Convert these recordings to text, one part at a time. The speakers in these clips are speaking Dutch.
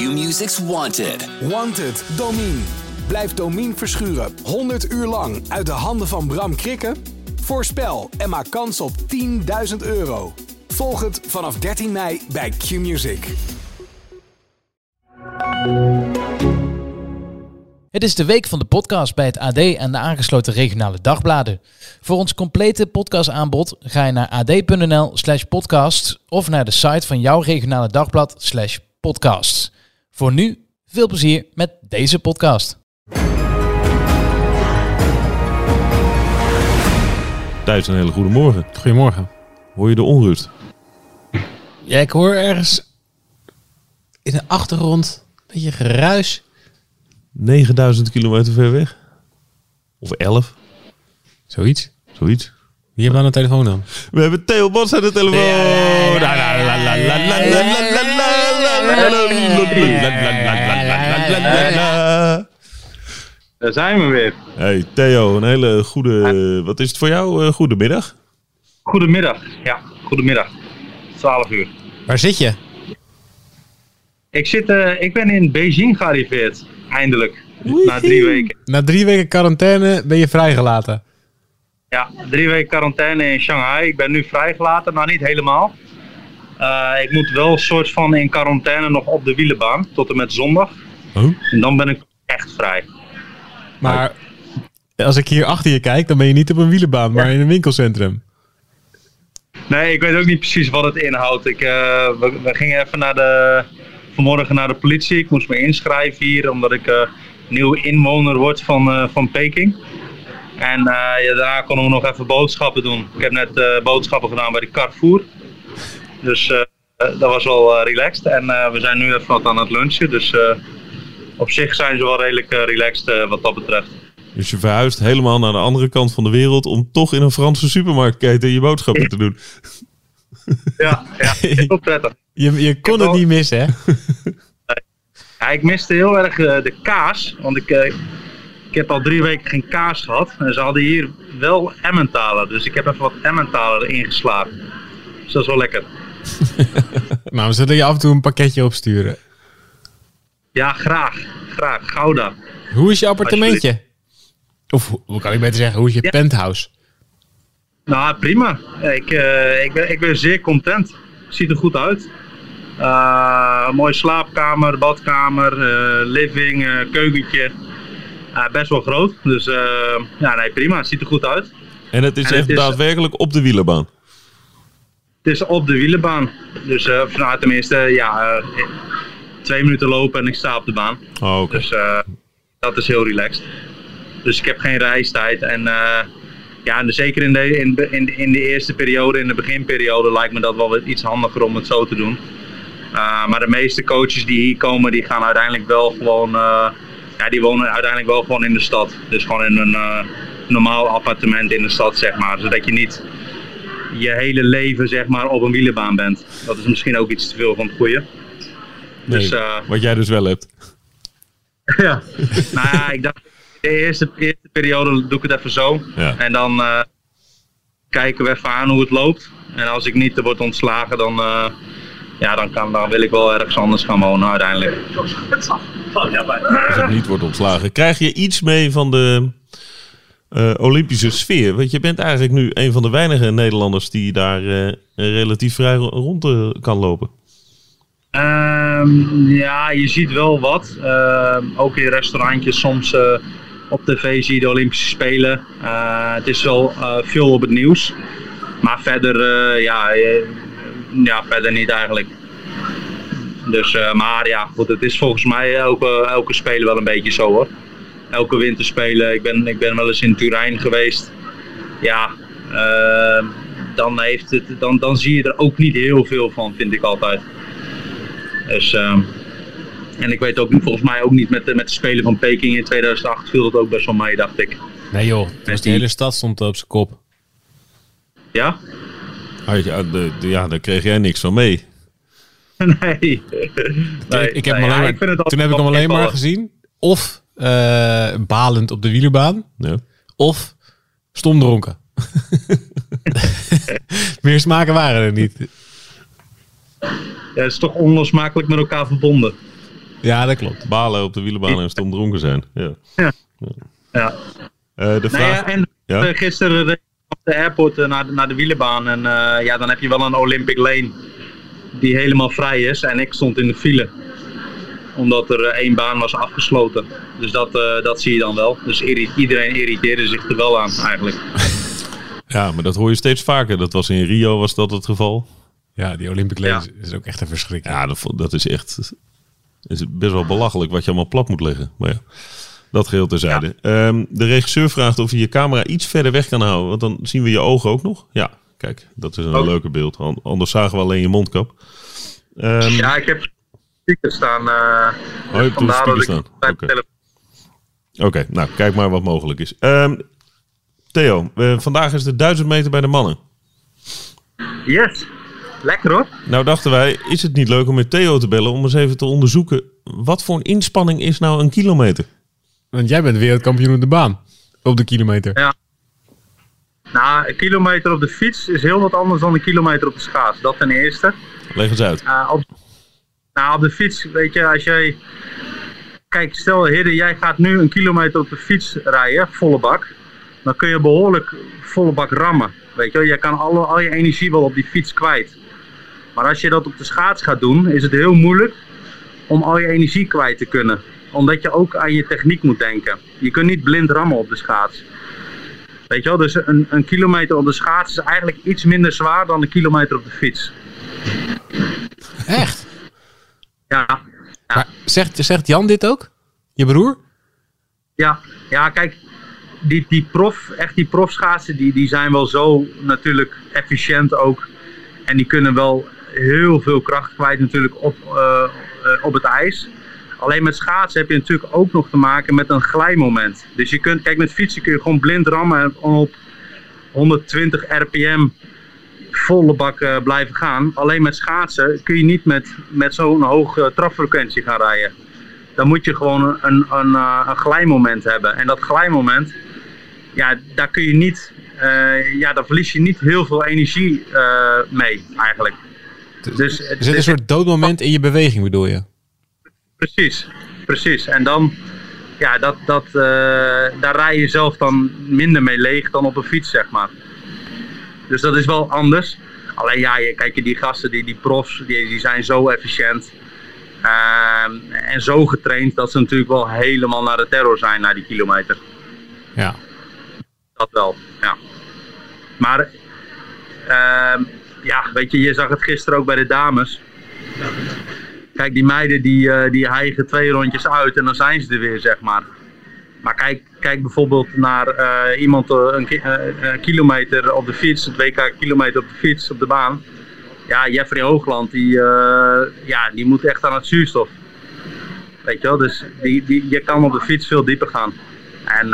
Q-Music's Wanted. Wanted, Domine. Blijf Domine verschuren 100 uur lang uit de handen van Bram Krikken? Voorspel en maak kans op 10.000 euro. Volg het vanaf 13 mei bij Q-Music. Het is de week van de podcast bij het AD en de aangesloten regionale dagbladen. Voor ons complete podcastaanbod ga je naar ad.nl slash podcast of naar de site van jouw regionale dagblad slash podcasts. Voor nu, veel plezier met deze podcast. Thijs, een hele goede morgen. Goedemorgen. Hoor je de onrust? Ja, ik hoor ergens in de achtergrond een beetje geruis. 9000 kilometer ver weg? Of 11? Zoiets. Zoiets. Wie hebben we aan de telefoon dan? We hebben Theo Bos aan de telefoon. Daar zijn we weer. Hey Theo, een hele goede, wat is het voor jou? Uh, goedemiddag. Goedemiddag. Ja, goedemiddag. 12 uur. Waar zit je? Ik, zit, uh, ik ben in Beijing gearriveerd. Eindelijk. Na drie weken. Na drie weken quarantaine ben je vrijgelaten. Ja, drie weken quarantaine in Shanghai. Ik ben nu vrijgelaten, maar niet helemaal. Uh, ik moet wel een soort van in quarantaine nog op de wielenbaan. Tot en met zondag. Oh? En dan ben ik echt vrij. Maar als ik hier achter je kijk, dan ben je niet op een wielenbaan, maar in een winkelcentrum. Nee, ik weet ook niet precies wat het inhoudt. Ik, uh, we, we, gingen even naar de, vanmorgen naar de politie. Ik moest me inschrijven hier, omdat ik uh, nieuw inwoner word van, van Peking. En ja, daarna konden we nog even boodschappen doen. Ik heb net boodschappen gedaan bij de Carrefour. Dus dat was wel relaxed. En we zijn nu even wat aan het lunchen. Dus op zich zijn ze wel redelijk relaxed wat dat betreft. Dus je verhuist helemaal naar de andere kant van de wereld om toch in een Franse supermarktketen je boodschappen te doen. Ja, ja heel prettig. Je, je kon het niet missen, hè? Ja, ik miste heel erg uh, de kaas, want ik, uh, ik heb al drie weken geen kaas gehad. En ze hadden hier wel Emmentaler, dus ik heb even wat Emmentaler ingeslagen. Dus dat is wel lekker. nou, we zullen je af en toe een pakketje opsturen. Ja, graag. Graag. Gouda. Hoe is je appartementje? Of hoe kan ik beter zeggen, hoe is je ja. penthouse? Nou, prima. Ik, uh, ik, ben, ik ben zeer content. Ziet er goed uit. Uh, mooie slaapkamer, badkamer, uh, living, keukentje. best wel groot. Dus ja, nee, prima. Ziet er goed uit. En het is en echt het is, daadwerkelijk op de wielenbaan? Het is op de wielenbaan. Dus nou, tenminste, ja, twee minuten lopen en ik sta op de baan. Oh, okay. Dus dat is heel relaxed. Dus ik heb geen reistijd. En uh, ja, en zeker in de, in, in, in de eerste periode, in de beginperiode, lijkt me dat wel iets handiger om het zo te doen. Uh, maar de meeste coaches die hier komen, die gaan uiteindelijk wel gewoon, uh, ja, die wonen uiteindelijk wel gewoon in de stad. Dus gewoon in een normaal appartement in de stad, zeg maar. Zodat je niet je hele leven, zeg maar, op een wielenbaan bent. Dat is misschien ook iets te veel van het goede. Nee, dus, wat jij dus wel hebt. ja, nou ja, ik dacht de eerste, eerste periode doe ik het even zo. Ja. En dan uh, kijken we even aan hoe het loopt. En als ik niet word ontslagen, dan, uh, ja, dan, kan, dan wil ik wel ergens anders gaan wonen uiteindelijk. Als ik niet wordt ontslagen. Krijg je iets mee van de uh, Olympische sfeer? Want je bent eigenlijk nu een van de weinige Nederlanders die daar relatief vrij rond kan lopen. Um, ja, je ziet wel wat. Uh, ook in restaurantjes soms op tv zie je de Olympische Spelen. Het is wel veel op het nieuws. Maar verder, ja, ja, verder niet eigenlijk. Dus, maar ja, goed, het is volgens mij elke, elke Spelen wel een beetje zo hoor. Elke winterspelen. Ik ben, ik ben wel eens in Turijn geweest. Ja, dan, heeft het, dan, dan zie je er ook niet heel veel van, vind ik altijd. Dus, uh, en ik weet ook volgens mij ook niet met, de, met de Spelen van Peking in 2008 viel dat ook best wel mee, dacht ik. Nee joh, dus die hele stad stond op zijn kop. Ja? Ah, ja, de, de, ja, daar kreeg jij niks van mee. nee. nee. ik heb nee, maar, toen heb ik hem alleen maar gezien. Of uh, balend op de wielerμπaan. Ja. Of stomdronken. Meer smaken waren er niet. Ja, het is toch onlosmakelijk met elkaar verbonden. Ja, dat klopt. Balen op de wielenbaan en stom dronken zijn. Ja. Ja. ja. Uh, de vraag... Nou ja, en gisteren op de airport naar, de, naar de wielenbaan. En ja, dan heb je wel een Olympic Lane die helemaal vrij is. En ik stond in de file omdat er één baan was afgesloten. Dus dat, uh, dat zie je dan wel. Dus iedereen irriteerde zich er wel aan eigenlijk. Ja, maar dat hoor je steeds vaker. Dat was in Rio was dat het geval. Ja, die Olympic Games is ook echt een verschrikking. Ja, dat, dat is echt is best wel belachelijk wat je allemaal plat moet leggen. Maar ja, dat geheel terzijde. Ja. Um, de regisseur vraagt of je je camera iets verder weg kan houden. Want dan zien we je ogen ook nog. Ja, kijk, dat is een oh. leuke beeld. Anders zagen we alleen je mondkap. Um, ja, ik heb speaker staan. Uh, oh, je hebt vandaar dat staan. Oké, okay. nou, kijk maar wat mogelijk is. Um, Theo, uh, vandaag is de 1000 meter bij de mannen. Yes. Lekker hoor. Nou dachten wij, is het niet leuk om met Theo te bellen om eens even te onderzoeken wat voor een inspanning is nou een kilometer? Want jij bent wereldkampioen op de baan, op de kilometer. Ja. Nou, een kilometer op de fiets is heel wat anders dan een kilometer op de schaats. Dat ten eerste. Leg eens uit. Uh, op, nou, op de fiets, weet je, als jij... Kijk, stel Hidde, jij gaat nu een kilometer op de fiets rijden, volle bak. Dan kun je behoorlijk volle bak rammen. Weet je, je kan alle, al je energie wel op die fiets kwijt. Maar als je dat op de schaats gaat doen, is het heel moeilijk om al je energie kwijt te kunnen. Omdat je ook aan je techniek moet denken. Je kunt niet blind rammen op de schaats. Weet je wel, dus een, een kilometer op de schaats is eigenlijk iets minder zwaar dan een kilometer op de fiets. Echt? Ja. zegt, zegt Jan dit ook? Je broer? Ja, ja kijk, die, die prof, echt die profschaatsen, die, die zijn wel zo natuurlijk efficiënt ook. En die kunnen wel heel veel kracht kwijt natuurlijk op, uh, op het ijs. Alleen met schaatsen heb je natuurlijk ook nog te maken met een glijmoment. Dus je kunt, kijk met fietsen kun je gewoon blind rammen op 120 rpm volle bak uh, blijven gaan. Alleen met schaatsen kun je niet met, met zo'n hoge trapfrequentie gaan rijden. Dan moet je gewoon een, een, een, een glijmoment hebben. En dat glijmoment, ja, daar kun je niet, uh, ja, daar verlies je niet heel veel energie uh, mee eigenlijk. Dus, is het een soort doodmoment in je beweging bedoel je? Precies, precies. En dan, ja, dat, dat, uh, daar rij je zelf dan minder mee leeg dan op een fiets, zeg maar. Dus dat is wel anders. Alleen ja, je, kijk, die gasten, die, die profs, die, die zijn zo efficiënt. Uh, en zo getraind dat ze natuurlijk wel helemaal naar de terror zijn, naar die kilometer. Ja. Dat wel, ja. Maar, uh, ja, weet je, je zag het gisteren ook bij de dames. Kijk, die meiden die, uh, die hijgen twee rondjes uit en dan zijn ze er weer, zeg maar. Maar kijk, kijk bijvoorbeeld naar uh, iemand uh, een, ki uh, kilometer op de fiets, het WK kilometer op de fiets, op de baan. Ja, Jeffrey Hoogland, die, ja, die moet echt aan het zuurstof. Weet je wel, dus die, die, je kan op de fiets veel dieper gaan. En,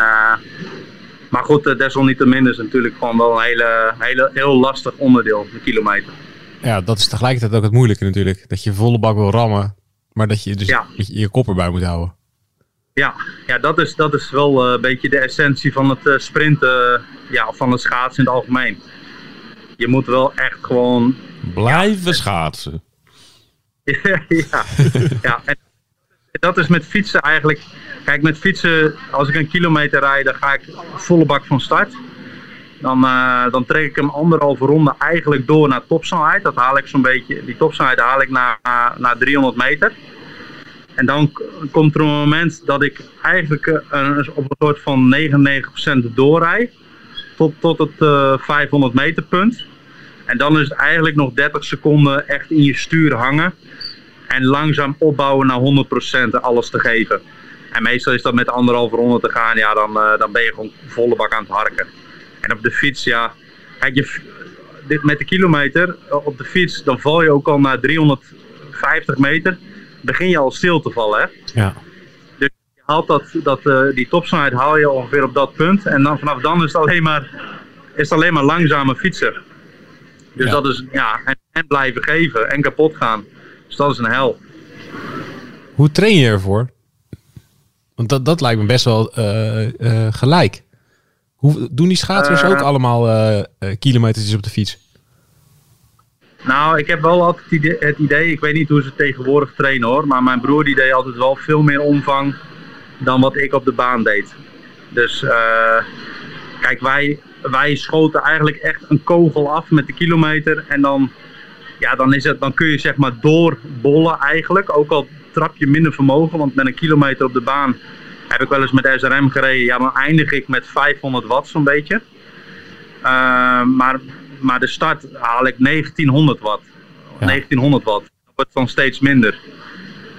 maar goed, desalniettemin is natuurlijk gewoon wel een hele, hele, heel lastig onderdeel, de kilometer. Ja, dat is tegelijkertijd ook het moeilijke natuurlijk. Dat je volle bak wil rammen, maar dat je dus ja. je, je kop erbij moet houden. Ja, ja dat, is, dat is wel uh, een beetje de essentie van het uh, sprinten, uh, ja, van het schaatsen in het algemeen. Je moet wel echt gewoon... Blijven ja, schaatsen. ja, ja, ja. En dat is met fietsen eigenlijk... Kijk, met fietsen, als ik een kilometer rijd, dan ga ik volle bak van start. Dan, dan trek ik hem anderhalve ronde eigenlijk door naar topsnelheid. Dat haal ik zo'n beetje, die topsnelheid haal ik naar, naar 300 meter. En dan komt er een moment dat ik eigenlijk uh, op een soort van 99% doorrij. Tot, tot het uh, eh, 500 meter punt. En dan is het eigenlijk nog 30 seconden echt in je stuur hangen. En langzaam opbouwen naar 100% alles te geven. En meestal is dat met anderhalve ronde te gaan. Ja, dan, uh, dan ben je gewoon volle bak aan het harken. En op de fiets, ja. Kijk, je, dit, met de kilometer op de fiets, dan val je ook al naar 350 meter begin je al stil te vallen. Hè? Ja. Dus je haalt dat, dat, uh, die topsnelheid haal je ongeveer op dat punt. En dan, vanaf dan is het alleen maar, is het alleen maar langzame fietsen. Dus ja. dat is, ja, en, en, blijven geven en kapot gaan. Dus dat is een hel. Hoe train je ervoor? Want dat, dat lijkt me best wel uh, uh, gelijk. Hoe, doen die schaatsers ook allemaal kilometers op de fiets? Nou, ik heb wel altijd het idee, ik weet niet hoe ze tegenwoordig trainen hoor, maar mijn broer die deed altijd wel veel meer omvang dan wat ik op de baan deed. Dus uh, kijk, wij, wij schoten eigenlijk echt een kogel af met de kilometer en dan, ja, dan, is het, dan kun je zeg maar doorbollen eigenlijk, ook al trap je minder vermogen, want met een kilometer op de baan heb ik wel eens met SRM gereden, ja dan eindig ik met 500 watt zo'n beetje. Uh, maar maar de start haal ik 1900 watt. 1900 watt. Dat wordt dan steeds minder.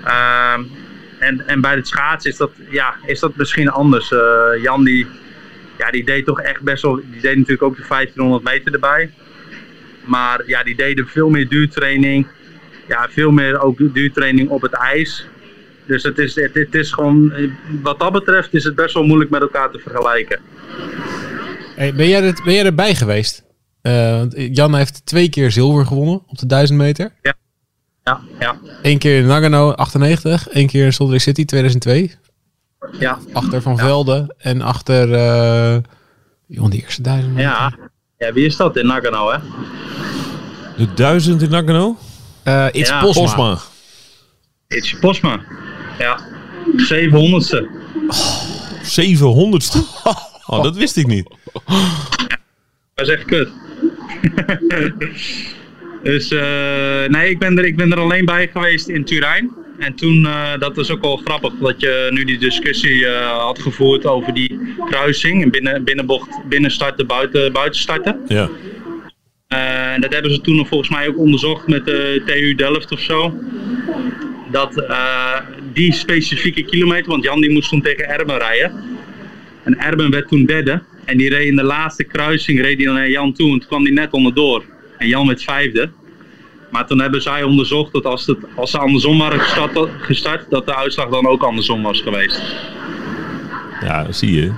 Uh, en, en bij het schaatsen is dat, ja, is dat misschien anders. Uh, Jan die, ja, die deed toch echt best wel, die deed natuurlijk ook de 1500 meter erbij. Maar ja, die deden veel meer duurtraining. Ja, veel meer ook duurtraining op het ijs. Dus het is, het, het is gewoon, wat dat betreft is het best wel moeilijk met elkaar te vergelijken. Hey, ben, jij er, ben jij erbij geweest? Uh, Jan heeft twee keer zilver gewonnen op de 1000 meter. Ja. Ja, ja. Eén keer in Nagano 98, één keer in Salt Lake City 2002. Ja. Achter Van Velde en achter uh, Jon, die eerste 1000 meter. Ja. ja, wie is dat in Nagano hè? De 1000 in Nagano? Uh, It's ja. Posma. Posma. It's Posma. Ja. 700ste. Oh, 700ste? Oh, dat wist ik niet. Dat is echt kut. dus uh, nee, ik ben, er, ik ben er alleen bij geweest in Turijn. En toen, uh, dat was ook wel grappig, dat je nu die discussie uh, had gevoerd over die kruising. Binnen, binnenbocht, binnenstarten, buiten, buitenstarten. Ja. En dat hebben ze toen volgens mij ook onderzocht met de TU Delft of zo. Dat die specifieke kilometer, want Jan die moest toen tegen Erben rijden. En Erben werd toen derde. En die reed in de laatste kruising reed hij dan naar Jan toe en toen kwam hij net onderdoor. En Jan werd vijfde. Maar toen hebben zij onderzocht dat als, het, als ze andersom waren gestart, gestart, dat de uitslag dan ook andersom was geweest. Ja, zie je.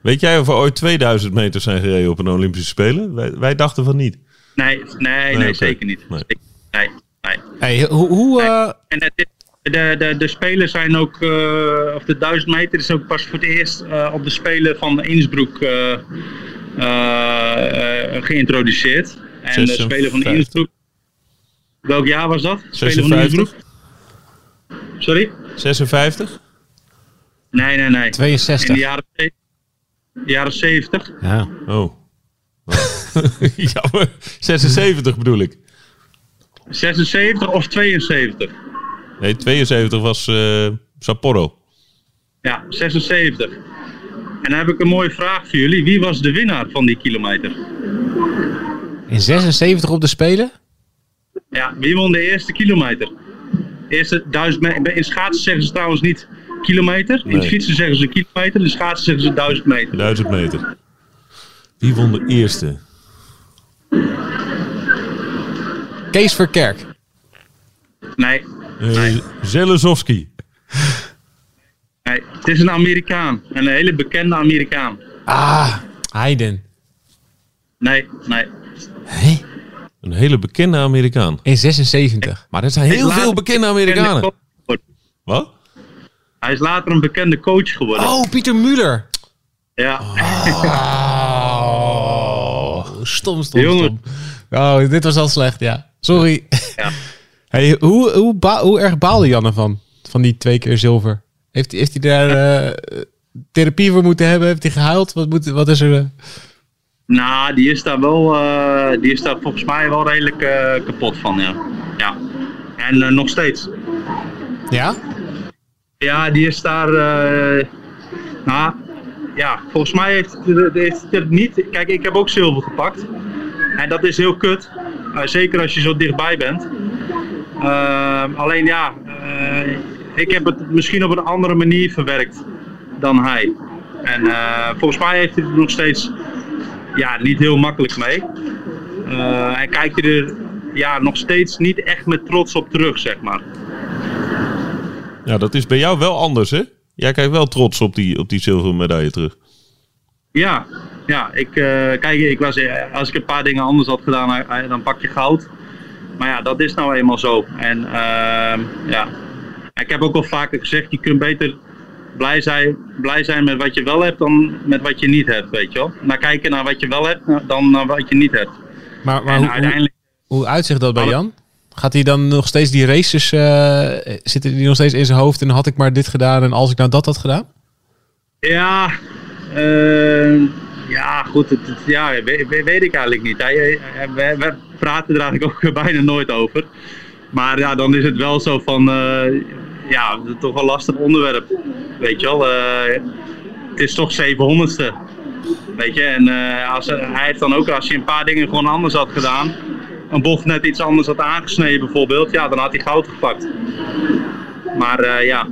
Weet jij of er ooit 2000 meter zijn gereden op een Olympische Spelen? Wij, wij dachten van niet. Nee, nee, nee, zeker niet. Nee, nee. nee. Hey, hoe... hoe uh... En het is, de, de, de Spelen zijn ook, uh, of de 1000 meter is ook pas voor het eerst uh, op de Spelen van Innsbruck uh, geïntroduceerd. En de Spelen van Innsbruck, welk jaar was dat? Spelen van Innsbruck? Sorry? 56? Nee, nee, nee. 62. In de jaren, jaren 70. Ja. Oh. Jammer. 76 bedoel ik. 76 of 72? Nee, 72 was uh, Sapporo. Ja, 76. En dan heb ik een mooie vraag voor jullie. Wie was de winnaar van die kilometer? In 76 op de Spelen? Ja, wie won de eerste kilometer? Eerste duizend meter. In schaatsen zeggen ze trouwens niet kilometer. In fietsen zeggen ze kilometer. In schaatsen zeggen ze duizend meter. Duizend meter. Wie won de eerste? Kees Verkerk. Nee, Nee. Zelezowski. Nee, het is een Amerikaan. Een hele bekende Amerikaan. Ah, Hayden. Nee, nee. Hé? Een hele bekende Amerikaan. In 76. Maar er zijn heel veel bekende Amerikanen. Wat? Hij is later een bekende coach geworden. Oh, Pieter Muller. Ja. Oh, stom, stom, stom. Oh, dit was al slecht, ja. Sorry. Ja. Hey, hoe, hoe, hoe erg baalde Jan ervan? Van die twee keer zilver? Heeft, heeft hij daar uh, therapie voor moeten hebben? Heeft hij gehuild? Wat, moet, wat is er? Uh... Nou, die is daar wel, uh, die is daar volgens mij wel redelijk kapot van, ja. ja. En nog steeds. Ja? Ja, die is daar, nou, ja, volgens mij heeft, heeft het niet, kijk, ik heb ook zilver gepakt. En dat is heel kut. zeker als je zo dichtbij bent. Uh, alleen ja, uh, ik heb het misschien op een andere manier verwerkt dan hij. En uh, volgens mij heeft hij het nog steeds ja, niet heel makkelijk mee. en kijkt hij er ja, nog steeds niet echt met trots op terug, zeg maar. Ja, dat is bij jou wel anders, hè? Jij kijkt wel trots op die, op die zilveren medaille terug. Ja, ja ik, kijk, ik was, als ik een paar dingen anders had gedaan, dan pak je goud. Maar ja, dat is nou eenmaal zo. En uh, ja, ik heb ook al vaker gezegd, je kunt beter blij zijn, blij zijn met wat je wel hebt dan met wat je niet hebt, weet je wel. Naar kijken naar wat je wel hebt dan naar wat je niet hebt. Maar, maar hoe, uiteindelijk... Hoe uitzicht dat bij Jan? Gaat hij dan nog steeds die races, eh, zitten die nog steeds in zijn hoofd en had ik maar dit gedaan en als ik nou dat had gedaan? Ja, eh, ja goed, het, ja, weet, ik eigenlijk niet. Hij, we, praten er eigenlijk ook bijna nooit over. Maar ja, dan is het wel zo van, eh, ja, toch een lastig onderwerp. Weet je wel, eh, het is toch 700ste. Weet je, en eh, als, hij heeft dan ook, als hij een paar dingen gewoon anders had gedaan, een bocht net iets anders had aangesneden bijvoorbeeld, ja, dan had hij goud gepakt. Maar ja,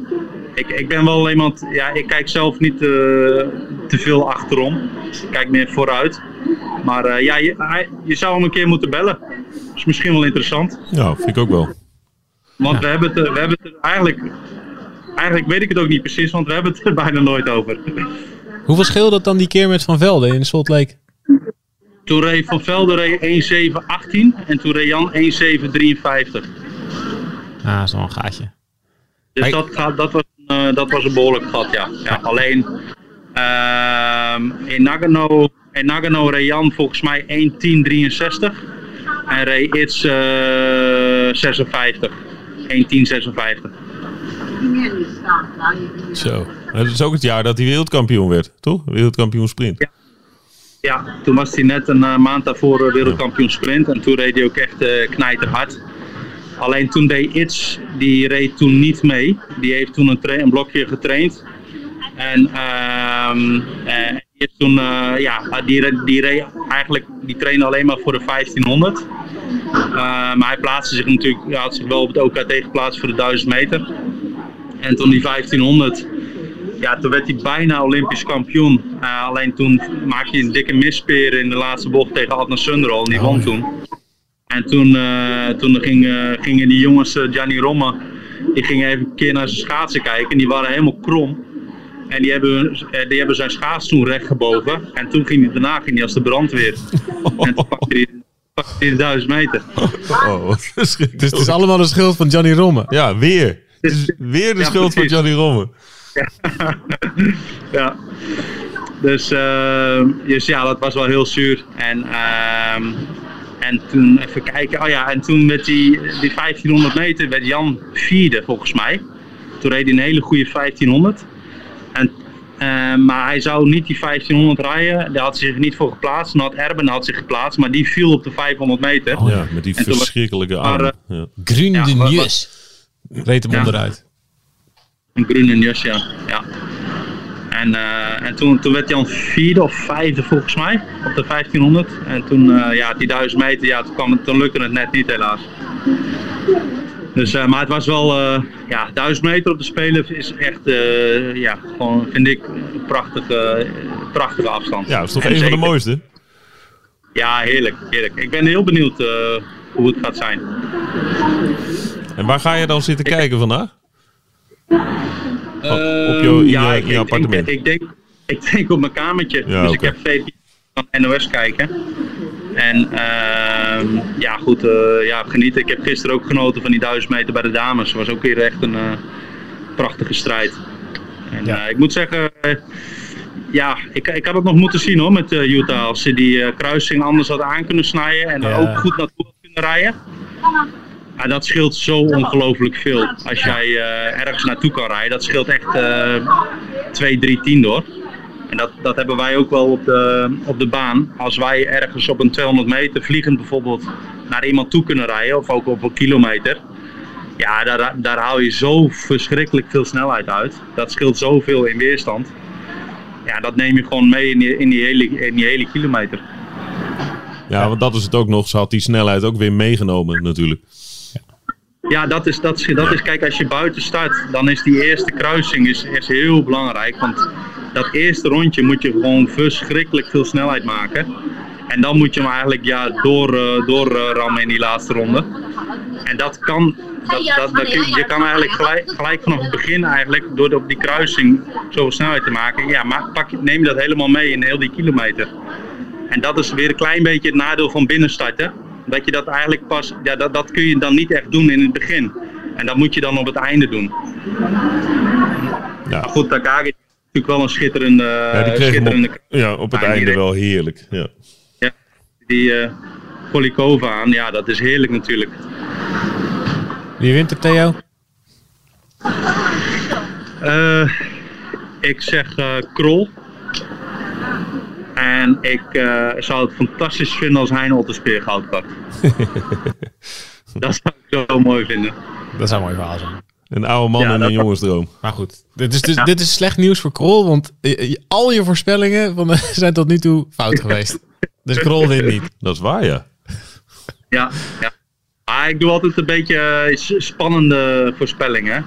ik, ik ben wel iemand, ja, ik kijk zelf niet te veel achterom. Kijk meer vooruit. Maar eh, ja, je, zou hem een keer moeten bellen. Dat is misschien wel interessant. Ja, vind ik ook wel. Want we hebben het, er- we hebben het eigenlijk, eigenlijk weet ik het ook niet precies, want we hebben het er bijna nooit over. Hoeveel scheelde dat dan die keer met Van Velde in Salt Lake? Toen reed Van Velde reed 1.7.18 en toen reed Jan 1.7.53. Ah, dat is wel een gaatje. Dus dat, gaat- dat, was, eh, dat was een behoorlijk gat, ja. ja alleen in, Nagano, in Nagano reed Jan volgens mij 1.10.63 en reed Itz eh 56. 1.10.56. Zo. Het is ook het jaar dat hij wereldkampioen werd, toch? Wereldkampioen sprint. Ja. Ja, toen was hij net een eh, maand daarvoor eh, wereldkampioen sprint en toen reed hij ook echt eh knijterhard. Alleen toen deed Itz, die reed toen niet mee. Die heeft toen een, een blokje getraind. En ehm, eh, toen, eh, ja, die, die reed eigenlijk, die trainde alleen maar voor de 1500. Eh, maar hij plaatste zich natuurlijk, hij had zich wel op het OKT geplaatst voor de 1000 meter. En toen die 1500, ja, toen werd hij bijna Olympisch kampioen. Alleen toen maakte hij een dikke mispeer in de laatste bocht tegen Adnan Sunderol. En die won toen. En toen, toen ging, eh, gingen die jongens, Gianni Romme, die gingen even een keer naar zijn schaatsen kijken. En die waren helemaal krom. En die hebben, eh, die hebben zijn schaats toen rechtgebogen. En toen ging hij, daarna ging hij als de brandweer. En toen pakte hij, pakte hij de 1000 meter. Oh, wat verschrikkelijk. Dus het is allemaal de schuld van Johnny Romme. Ja, weer. Het is weer de Ja, schuld van precies. Johnny Romme. ja. Dus, eh, dus ja, dat was wel heel zuur. En, ehm, en toen even kijken. Oh ja, en toen met die, die 1500 meter werd Jan vierde volgens mij. Toen reed hij een hele goede 1500. En, eh, maar hij zou niet die 1500 rijden. Daar had hij zich niet voor geplaatst. Had Erben had zich geplaatst, maar die viel op de 500 meter. Ja, met die En verschrikkelijke armen. eh, Ja. Nieuws. Reed hem Ja. onderuit. Een groene jas, ja. ja. En, eh, en toen, toen werd hij al vierde of vijfde volgens mij op de 1500. En toen, eh, ja, die 1000 meter, ja, toen, kwam het, toen lukte het net niet helaas. Dus, eh, maar het was wel, eh, ja, 1000 meter op de Spelen is echt, eh, ja, gewoon vind ik een prachtige, prachtige afstand. ja, dat is toch En een van de mooiste. Ja, heerlijk, heerlijk. Ik ben heel benieuwd hoe het gaat zijn. En waar ga je dan zitten kijken vandaag? Op jouw- ja, je- ik, appartement? Ik, denk, ik denk op mijn kamertje. Ja, dus ik heb VT van NOS kijken. En ehm, ja, goed, eh, ja, genieten. Ik heb gisteren ook genoten van die 1000 meter bij de dames. was ook weer echt een eh, prachtige strijd. En Ja. eh, ik moet zeggen, ja, ik, ik had het nog moeten zien hoor met Utah. Als ze die kruising anders hadden aan kunnen snijden en er Ja. ook goed naartoe had kunnen rijden. Ja, dat scheelt zo ongelooflijk veel. Als jij ergens naartoe kan rijden, dat scheelt echt eh 2, 3 tienden hoor. En dat, dat hebben wij ook wel op de, op de baan. Als wij ergens op een 200 meter vliegend bijvoorbeeld naar iemand toe kunnen rijden, of ook op een kilometer. Ja, daar, daar haal je zo verschrikkelijk veel snelheid uit. Dat scheelt zoveel in weerstand. Ja, dat neem je gewoon mee in die, in die, hele, in die hele kilometer. Ja, want dat is het ook nog. Ze had die snelheid ook weer meegenomen natuurlijk. Ja, dat is, dat, is, dat is, kijk, als je buiten start, dan is die eerste kruising is, is heel belangrijk. Want dat eerste rondje moet je gewoon verschrikkelijk veel snelheid maken. En dan moet je hem eigenlijk ja, door, eh, door eh, rammen in die laatste ronde. En dat kan, dat, dat, je kan eigenlijk gelijk, gelijk vanaf het begin eigenlijk, door op die kruising zoveel snelheid te maken, ja, maar pak, neem je dat helemaal mee in heel die kilometer. En dat is weer een klein beetje het nadeel van binnenstarten. Dat je dat eigenlijk pas, ja, dat, dat kun je dan niet echt doen in het begin. En dat moet je dan op het einde doen. Ja, Maar goed, Takagi natuurlijk wel een schitterende, ja die kreeg hem schitterende op, ja, op het einde wel heerlijk. Ja. ja, die, eh, Polikova aan. Ja, dat is heerlijk natuurlijk. Wie wint er, Theo? Eh, ik zeg eh, Krol. En ik eh, zou het fantastisch vinden als Hein Otterspeer goud pakt. dat zou ik zo mooi vinden. Dat zou een mooi verhaal zijn. Een oude man Ja, en een jongensdroom. Maar goed, dit is, dus, dit is slecht nieuws voor Krol, want eh, eh, al je voorspellingen van, zijn tot nu toe fout geweest. Dus Krol wint niet. Dat is waar, ja. Ja, ja. Maar ik doe altijd een beetje eh, spannende voorspellingen.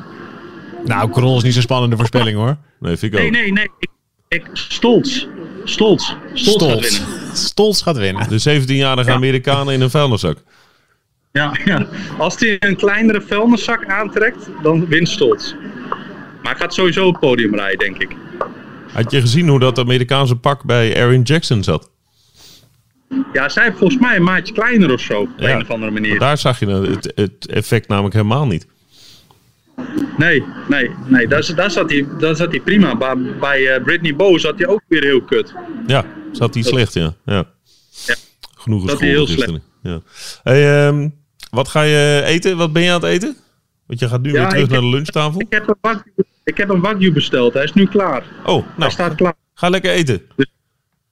Nou, Krol is niet zo'n spannende voorspelling hoor. Nee, vind ik Nee, ook. nee, nee. Ik, ik, Stolz. Stolz. Stolz gaat winnen. Stolz gaat winnen. De 17-jarige Ja. Amerikanen in een vuilniszak. Ja, ja. Als hij een kleinere vuilniszak aantrekt, dan wint Stolz. Maar hij gaat sowieso op het podium rijden, denk ik. Had je gezien hoe dat Amerikaanse pak bij Aaron Jackson zat? Ja, zij volgens mij een maatje kleiner of zo. Op Ja. een of andere manier. Daar zag je het, het effect namelijk helemaal niet. Nee, nee, nee. Daar, daar, zat hij, daar zat hij prima. Bij, bij eh, Britney Bow zat hij ook weer heel kut. Ja, zat hij slecht, ja. ja. Ja. Genoeg gescholden heel gisteren. Ja. Hey, ehm, wat ga je eten? Wat ben je aan het eten? Want je gaat nu Ja, weer terug naar de lunchtafel. Ik heb, een wagyu, ik heb een wagyu besteld. Hij is nu klaar. Oh, Hij nou, staat klaar. ga lekker eten.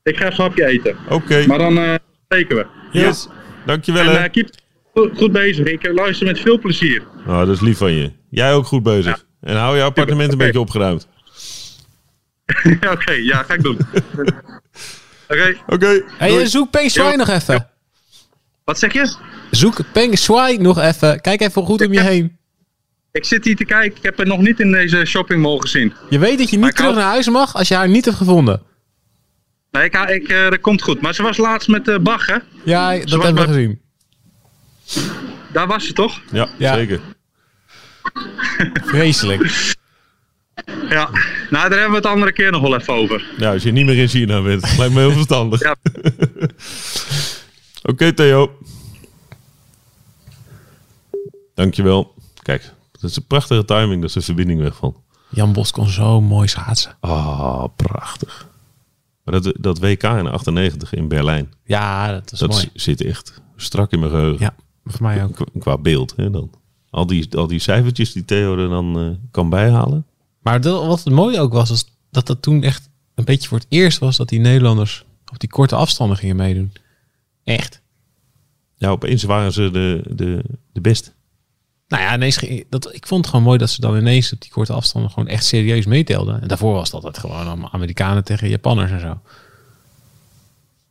Ik ga een hapje eten. Oké, Maar dan eh spreken we. yes. Dankjewel En eh, keep goed, goed bezig. Ik luister met veel plezier. Oh, dat is lief van je. Jij ook goed bezig. En hou je appartement een beetje opgeruimd. Oké, ja, ga ik doen. Oké, Oké. Hey, Doei. eh, zoek Peng Shui Ja. nog even. wat zeg je? Zoek Peng Shui nog even. Kijk even goed om je heen. Ik zit hier te kijken. Ik heb haar nog niet in deze shoppingmall gezien. Je weet dat je niet terug naar huis mag als je haar niet hebt gevonden. Nee, ik, ik, eh, dat komt goed. Maar ze was laatst met eh Bach, hè? Ja, dat hebben we bij- gezien. Daar was ze toch? Ja, Ja. zeker. Vreselijk. Ja. Nou, daar hebben we het andere keer nog wel even over. Ja, als je niet meer in China bent. Lijkt me heel verstandig. Ja. Oké, Theo. Dankjewel. Kijk, dat is een prachtige timing dat de verbinding wegvalt. Jan Bos kon zo mooi schaatsen. Ah, prachtig. Maar dat, dat WK in 98 in Berlijn, Ja, dat is dat mooi. zit echt strak in mijn geheugen. Ja, voor mij ook. Qua, qua beeld, hè, dan. Al die, al die cijfertjes die Theo er dan eh, kan bijhalen. Maar dat, wat het mooie ook was, was dat dat toen echt een beetje voor het eerst was dat die Nederlanders op die korte afstanden gingen meedoen. Echt. Ja, opeens waren ze de, de, de beste. Nou ja, ineens, ging- dat, ik vond het gewoon mooi dat ze dan ineens op die korte afstanden gewoon echt serieus meetelden. En daarvoor was het altijd gewoon allemaal Amerikanen tegen Japanners en zo.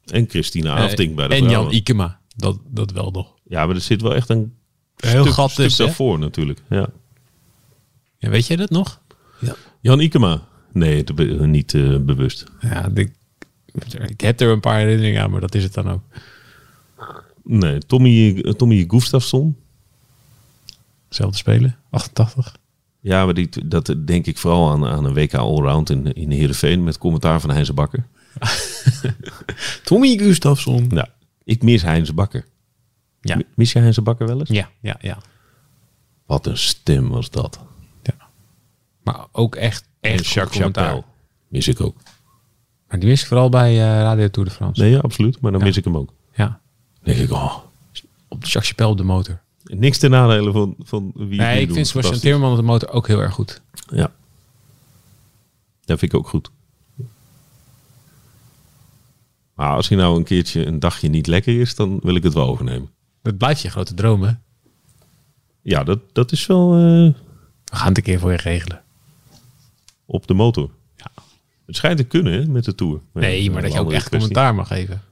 En Christina Afding bij de Eh, en Jan. Ikema, dat, dat wel nog. Ja, maar er zit wel echt een Heel stuk, gat tussen, daarvoor natuurlijk. Ja. Ja, weet jij dat nog? Jan Ikema. Nee, dat niet eh, bewust. Ja, ik, ik heb er een paar herinneringen aan, maar dat is het dan ook. Nee, Tommy, Tommy Gustafsson. Zelfde spelen, 88. Ja, maar die, dat denk ik vooral aan, aan een WK Allround in, in Heerenveen met commentaar van Heinze Bakker. Tommy Gustafsson. Nou, ik mis Heinze Bakker. Ja. Mis je Heinze Bakker wel eens? Ja, ja, ja. Wat een stem was dat. ja. Maar ook echt, echt Jacques. Chapelle. Mis ik ook. Maar die mis ik vooral bij eh, Radio Tour de France. Nee, ja, absoluut. Maar dan mis ik hem ook. Ja. Dan denk ik, oh, Op de Jacques Chapelle op de motor. Niks ten nadele van, van wie Nee, ik vind Sebastian. Timmerman de motor ook heel erg goed. Ja. Dat vind ik ook goed. Maar als hij nou een keertje een dagje niet lekker is, dan wil ik het wel overnemen. Dat blijft je grote droom, hè? Ja, dat, dat is wel eh, We gaan het een keer voor je regelen. op de motor. Ja. Het schijnt te kunnen hè, met de Tour. Nee, maar dat je ook echt kwestie. commentaar mag geven.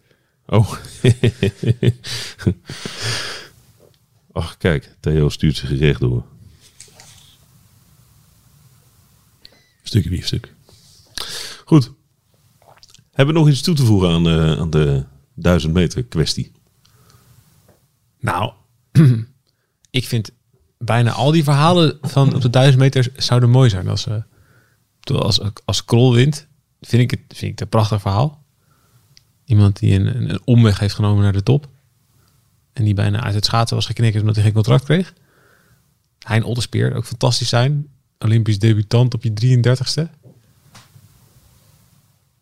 Oh. Ach, kijk. Theo stuurt zich recht door. Stukje biefstuk. Goed. Hebben we nog iets toe te voegen aan, eh, aan de duizend meter kwestie? Nou, ik vind bijna al die verhalen van op de duizend meter zouden mooi zijn. Als, eh, als, als Krol wint, vind ik, het, vind ik het een prachtig verhaal. Iemand die een, een omweg heeft genomen naar de top. En die bijna uit het schaatsen was geknikkerd omdat hij geen contract kreeg. Hein Otterspeer, ook fantastisch zijn. Olympisch debutant op je 33ste.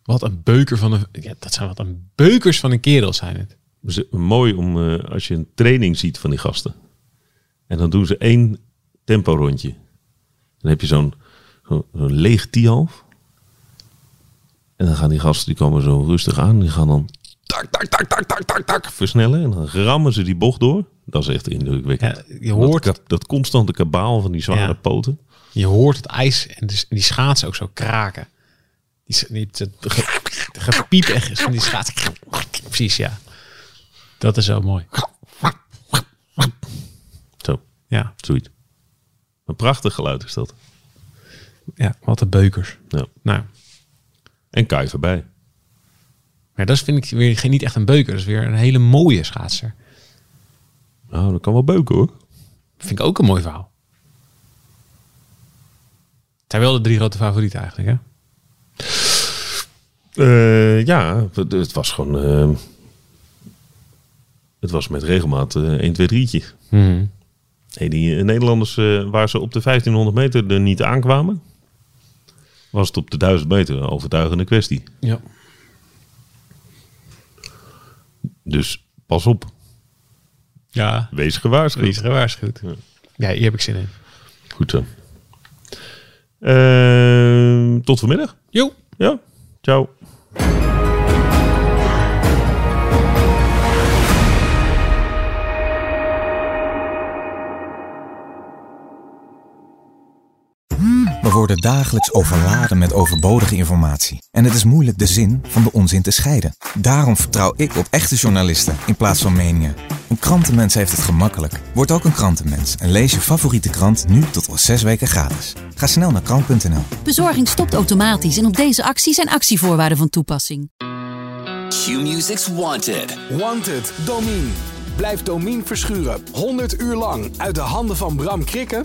Wat een beuker van een... Ja, dat zijn wat een beukers van een kerel zijn het. mooi om eh, als je een training ziet van die gasten. En dan doen ze één tempo rondje. Dan heb je zo'n zo, zo'n leeg Tialf. En dan gaan die gasten, die komen zo rustig aan. Die gaan dan tak, tak, tak, tak, tak, tak, tak, versnellen. En dan rammen ze die bocht door. Dat is echt indrukwekkend. Ja, je hoort dat, constante kabaal van die zware Ja. poten. Je hoort het ijs en dus- die schaatsen ook zo kraken. Die, die, het gepiep echt is van die schaatsen. Precies, ja. Dat is zo mooi. Zo, Ja, zoiets. Een prachtig geluid is dat. ja wat de beukers. Ja. Nou, En Kai voorbij. Maar dat vind ik weer geen, niet echt een beuker. Dat is weer een hele mooie schaatser. Nou, dat kan wel beuken hoor. Vind ik ook een mooi verhaal. Het zijn wel de drie grote favorieten eigenlijk, hè? Eh, ja, het, was gewoon... eh, het was met regelmaat eh 1, 2, 3'tje. Nee, die eh, Nederlanders, waar ze op de 1500 meter er niet aankwamen... was het op de 1000 meter een overtuigende kwestie. Ja. Dus pas op. Ja, Wees gewaarschuwd. wees gewaarschuwd. Ja, hier heb ik zin in. Goed zo. Eh, tot vanmiddag. Jo. Ja, ciao. Worden dagelijks overladen met overbodige informatie. En het is moeilijk de zin van de onzin te scheiden. Daarom vertrouw ik op echte journalisten in plaats van meningen. Een krantenmens heeft het gemakkelijk. Word ook een krantenmens en lees je favoriete krant nu tot al zes weken gratis. Ga snel naar krant.nl. Bezorging stopt automatisch en op deze actie zijn actievoorwaarden van toepassing. Q-Music's Wanted. Wanted, Domine. Blijf Domine verschuren 100 uur lang uit de handen van Bram Krikken?